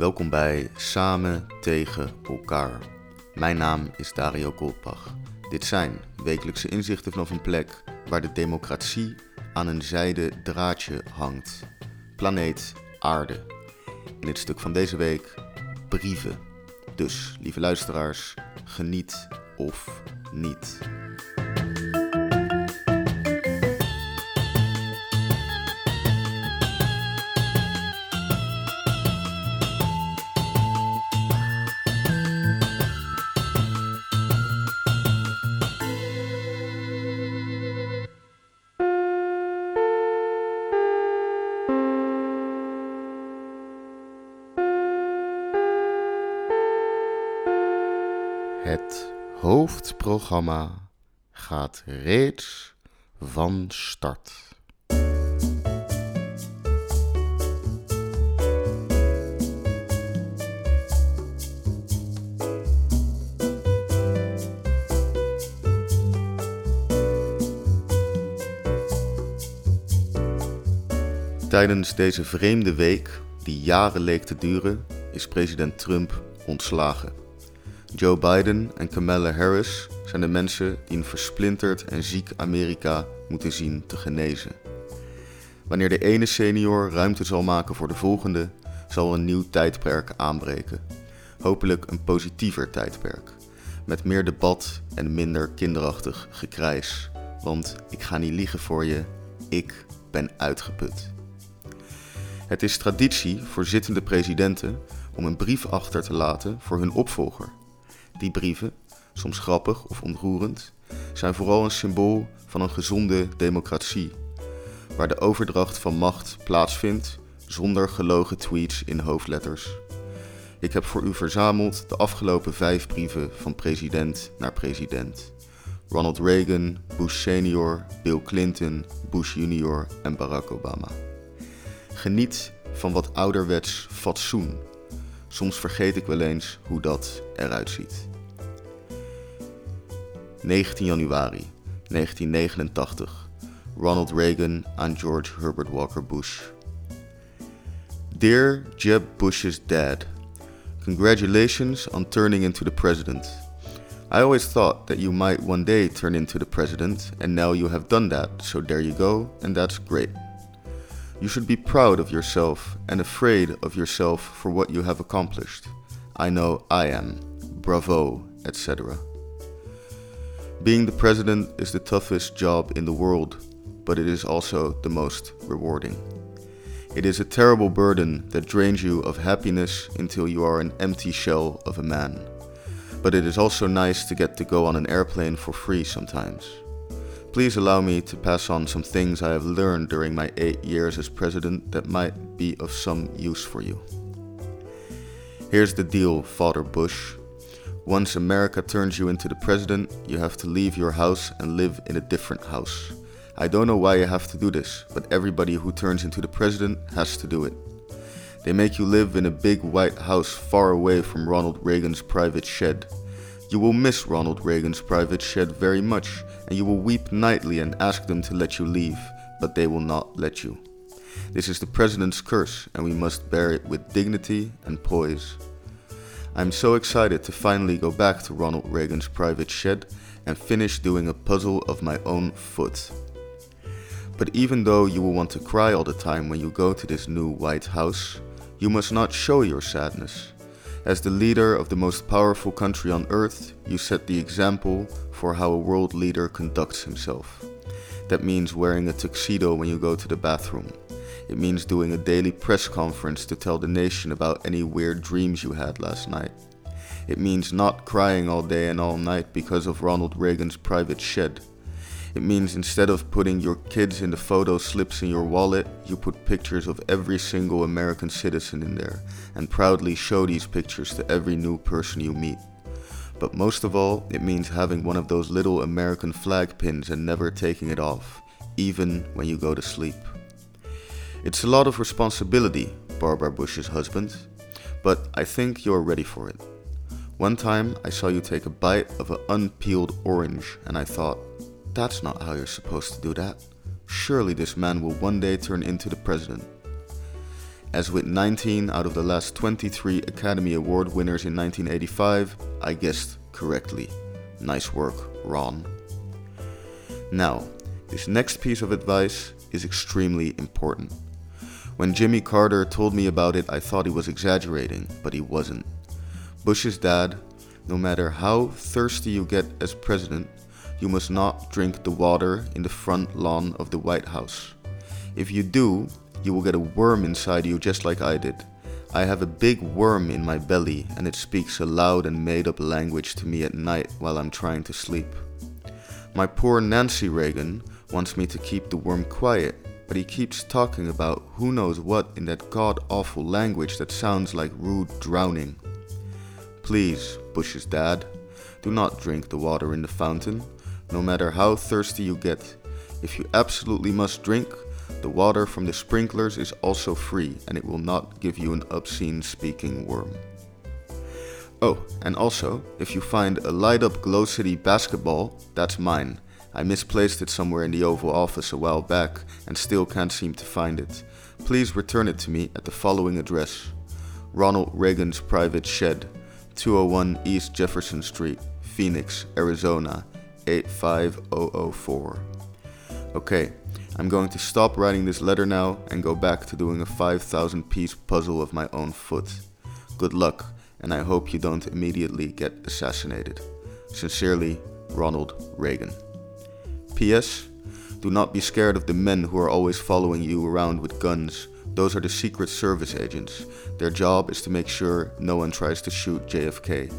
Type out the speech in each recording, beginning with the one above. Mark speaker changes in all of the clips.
Speaker 1: Welkom bij Samen tegen elkaar. Mijn naam is Dario Goldbach. Dit zijn wekelijkse inzichten vanaf een plek waar de democratie aan een zijde draadje hangt. Planeet Aarde. In het stuk van deze week brieven. Dus, lieve luisteraars, geniet of niet. Het hoofdprogramma gaat reeds van start. Tijdens deze vreemde week, die jaren leek te duren, is president Trump ontslagen. Joe Biden en Kamala Harris zijn de mensen die een versplinterd en ziek Amerika moeten zien te genezen. Wanneer de ene senior ruimte zal maken voor de volgende, zal een nieuw tijdperk aanbreken. Hopelijk een positiever tijdperk, met meer debat en minder kinderachtig gekrijs. Want ik ga niet liegen voor je, ik ben uitgeput. Het is traditie voor zittende presidenten om een brief achter te laten voor hun opvolger. Die brieven, soms grappig of ontroerend, zijn vooral een symbool van een gezonde democratie, waar de overdracht van macht plaatsvindt zonder gelogen tweets in hoofdletters. Ik heb voor u verzameld de afgelopen vijf brieven van president naar president. Ronald Reagan, Bush senior, Bill Clinton, Bush junior en Barack Obama. Geniet van wat ouderwets fatsoen. Soms vergeet ik wel eens hoe dat eruit ziet. 19 januari 1989. Ronald Reagan aan George Herbert Walker Bush. Dear Jeb Bush's dad, congratulations on turning into the president. I always thought that you might one day turn into the president, and now you have done that, so there you go, and that's great. You should be proud of yourself and afraid of yourself for what you have accomplished. I know I am. Bravo, etc. Being the president is the toughest job in the world, but it is also the most rewarding. It is a terrible burden that drains you of happiness until you are an empty shell of a man. But it is also nice to get to go on an airplane for free sometimes. Please allow me to pass on some things I have learned during my eight years as president that might be of some use for you. Here's the deal, Father Bush. Once America turns you into the president, you have to leave your house and live in a different house. I don't know why you have to do this, but everybody who turns into the president has to do it. They make you live in a big white house far away from Ronald Reagan's private shed. You will miss Ronald Reagan's private shed very much, and you will weep nightly and ask them to let you leave, but they will not let you. This is the president's curse, and we must bear it with dignity and poise. I'm so excited to finally go back to Ronald Reagan's private shed and finish doing a puzzle of my own foot. But even though you will want to cry all the time when you go to this new White House, you must not show your sadness. As the leader of the most powerful country on earth, you set the example for how a world leader conducts himself. That means wearing a tuxedo when you go to the bathroom. It means doing a daily press conference to tell the nation about any weird dreams you had last night. It means not crying all day and all night because of Ronald Reagan's private shed. It means instead of putting your kids in the photo slips in your wallet, you put pictures of every single American citizen in there and proudly show these pictures to every new person you meet. But most of all, it means having one of those little American flag pins and never taking it off, even when you go to sleep. It's a lot of responsibility, Barbara Bush's husband, but I think you're ready for it. One time I saw you take a bite of an unpeeled orange, and I thought, that's not how you're supposed to do that. Surely this man will one day turn into the president. As with 19 out of the last 23 Academy Award winners in 1985, I guessed correctly. Nice work, Ron. Now, this next piece of advice is extremely important. When Jimmy Carter told me about it, I thought he was exaggerating, but he wasn't. Bush's dad, no matter how thirsty you get as president, you must not drink the water in the front lawn of the White House. If you do, you will get a worm inside you just like I did. I have a big worm in my belly and it speaks a loud and made up language to me at night while I'm trying to sleep. My poor Nancy Reagan wants me to keep the worm quiet, but he keeps talking about who knows what in that god awful language that sounds like rude drowning. Please, Bush's dad, do not drink the water in the fountain, no matter how thirsty you get. If you absolutely must drink, the water from the sprinklers is also free and it will not give you an obscene speaking worm. Oh, and also, if you find a light up Glow City basketball, that's mine. I misplaced it somewhere in the Oval Office a while back and still can't seem to find it. Please return it to me at the following address Ronald Reagan's Private Shed, 201 East Jefferson Street, Phoenix, Arizona 85004. Okay, I'm going to stop writing this letter now and go back to doing a 5,000 piece puzzle of my own foot. Good luck, and I hope you don't immediately get assassinated. Sincerely, Ronald Reagan. P.S. Do not be scared of the men who are always following you around with guns. Those are the Secret Service agents. Their job is to make sure no one tries to shoot JFK.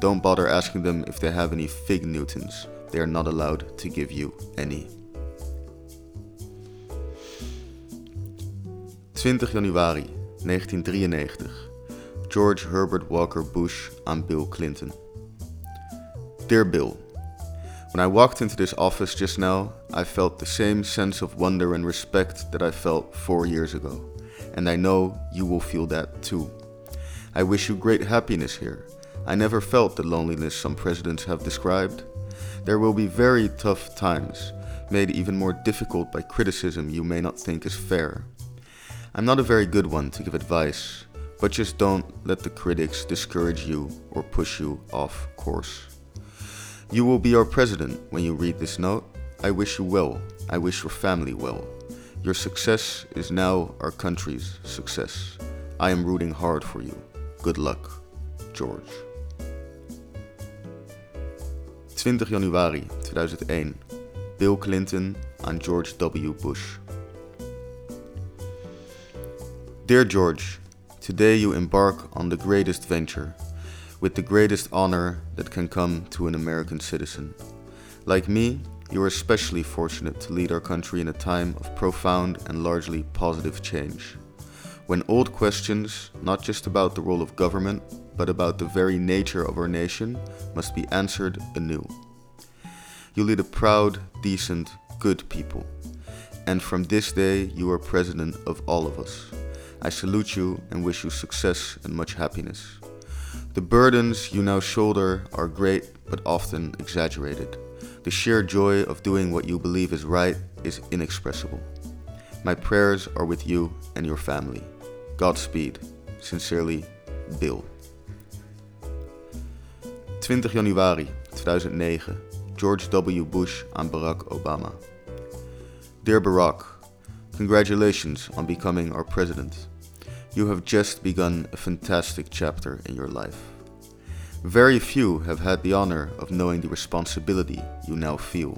Speaker 1: Don't bother asking them if they have any fig Newtons. They are not allowed to give you any. 20 januari 1993. George Herbert Walker Bush aan Bill Clinton. Dear Bill, when I walked into this office just now, I felt the same sense of wonder and respect that I felt four years ago, and I know you will feel that too. I wish you great happiness here. I never felt the loneliness some presidents have described. There will be very tough times, made even more difficult by criticism you may not think is fair. I'm not a very good one to give advice, but just don't let the critics discourage you or push you off course. You will be our president when you read this note. I wish you well. I wish your family well. Your success is now our country's success. I am rooting hard for you. Good luck, George. 20 januari 2001. Bill Clinton aan George W. Bush. Dear George, today you embark on the greatest venture, with the greatest honor that can come to an American citizen. Like me, you are especially fortunate to lead our country in a time of profound and largely positive change. When old questions, not just about the role of government, but about the very nature of our nation, must be answered anew. You lead a proud, decent, good people. And from this day, you are president of all of us. I salute you and wish you success and much happiness. The burdens you now shoulder are great but often exaggerated. The sheer joy of doing what you believe is right is inexpressible. My prayers are with you and your family. Godspeed. Sincerely, Bill. 20 januari 2009. George W. Bush aan Barack Obama. Dear Barack, congratulations on becoming our president. You have just begun a fantastic chapter in your life. Very few have had the honor of knowing the responsibility you now feel.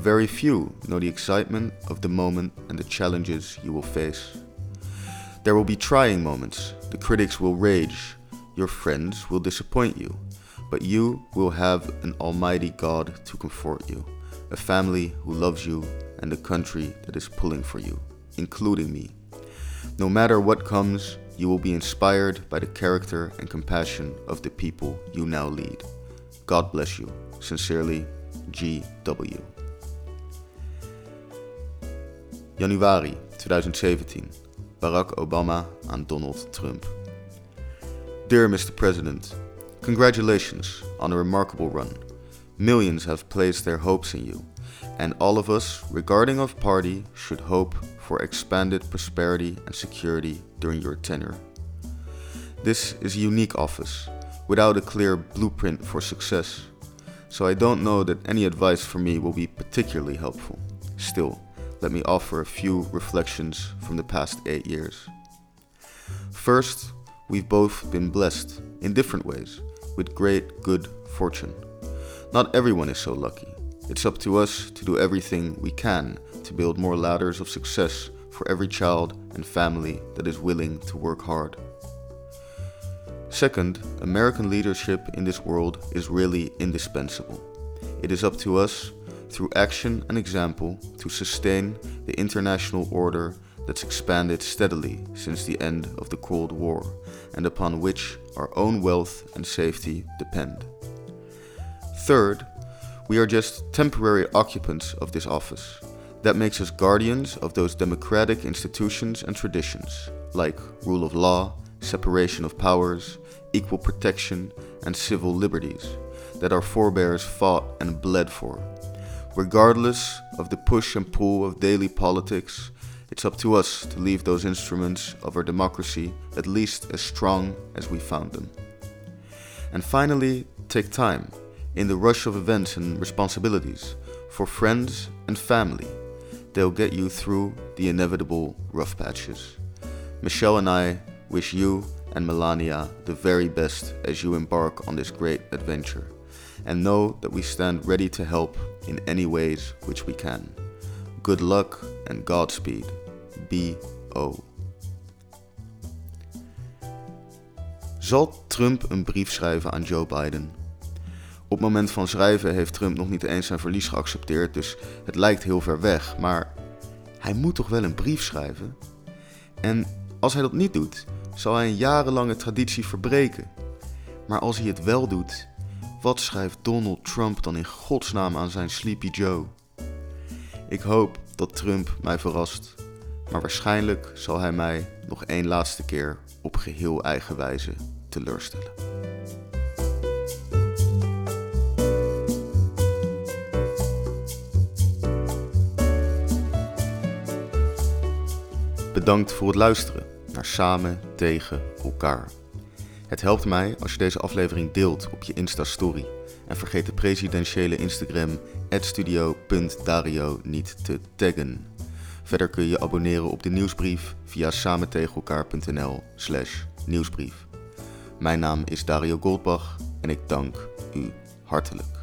Speaker 1: Very few know the excitement of the moment and the challenges you will face. There will be trying moments, the critics will rage, your friends will disappoint you, but you will have an Almighty God to comfort you, a family who loves you, and a country that is pulling for you, including me. No matter what comes, you will be inspired by the character and compassion of the people you now lead. God bless you. Sincerely, G.W. Januari 2017. Barack Obama aan Donald Trump. Dear Mr. President, congratulations on a remarkable run. Millions have placed their hopes in you, and all of us, regarding of party, should hope for expanded prosperity and security during your tenure. This is a unique office, without a clear blueprint for success, so I don't know that any advice from me will be particularly helpful. Still, let me offer a few reflections from the past eight years. First, we've both been blessed, in different ways, with great good fortune. Not everyone is so lucky. It's up to us to do everything we can to build more ladders of success for every child and family that is willing to work hard. Second, American leadership in this world is really indispensable. It is up to us, through action and example, to sustain the international order that's expanded steadily since the end of the Cold War and upon which our own wealth and safety depend. Third, we are just temporary occupants of this office. That makes us guardians of those democratic institutions and traditions, like rule of law, separation of powers, equal protection, and civil liberties that our forebears fought and bled for. Regardless of the push and pull of daily politics, it's up to us to leave those instruments of our democracy at least as strong as we found them. And finally, take time, in the rush of events and responsibilities, for friends and family. They'll get you through the inevitable rough patches. Michelle and I wish you and Melania the very best as you embark on this great adventure, and know that we stand ready to help in any ways which we can. Good luck and Godspeed. Zal Trump een brief schrijven aan Joe Biden? Op het moment van schrijven heeft Trump nog niet eens zijn verlies geaccepteerd, dus het lijkt heel ver weg. Maar hij moet toch wel een brief schrijven? En als hij dat niet doet, zal hij een jarenlange traditie verbreken. Maar als hij het wel doet, wat schrijft Donald Trump dan in godsnaam aan zijn Sleepy Joe? Ik hoop dat Trump mij verrast, maar waarschijnlijk zal hij mij nog één laatste keer op geheel eigen wijze teleurstellen. Bedankt voor het luisteren naar Samen tegen elkaar. Het helpt mij als je deze aflevering deelt op je Insta-story. En vergeet de presidentiële Instagram studio.dario niet te taggen. Verder kun je abonneren op de nieuwsbrief via samentegenelkaar.nl slash nieuwsbrief. Mijn naam is Dario Goldbach en ik dank u hartelijk.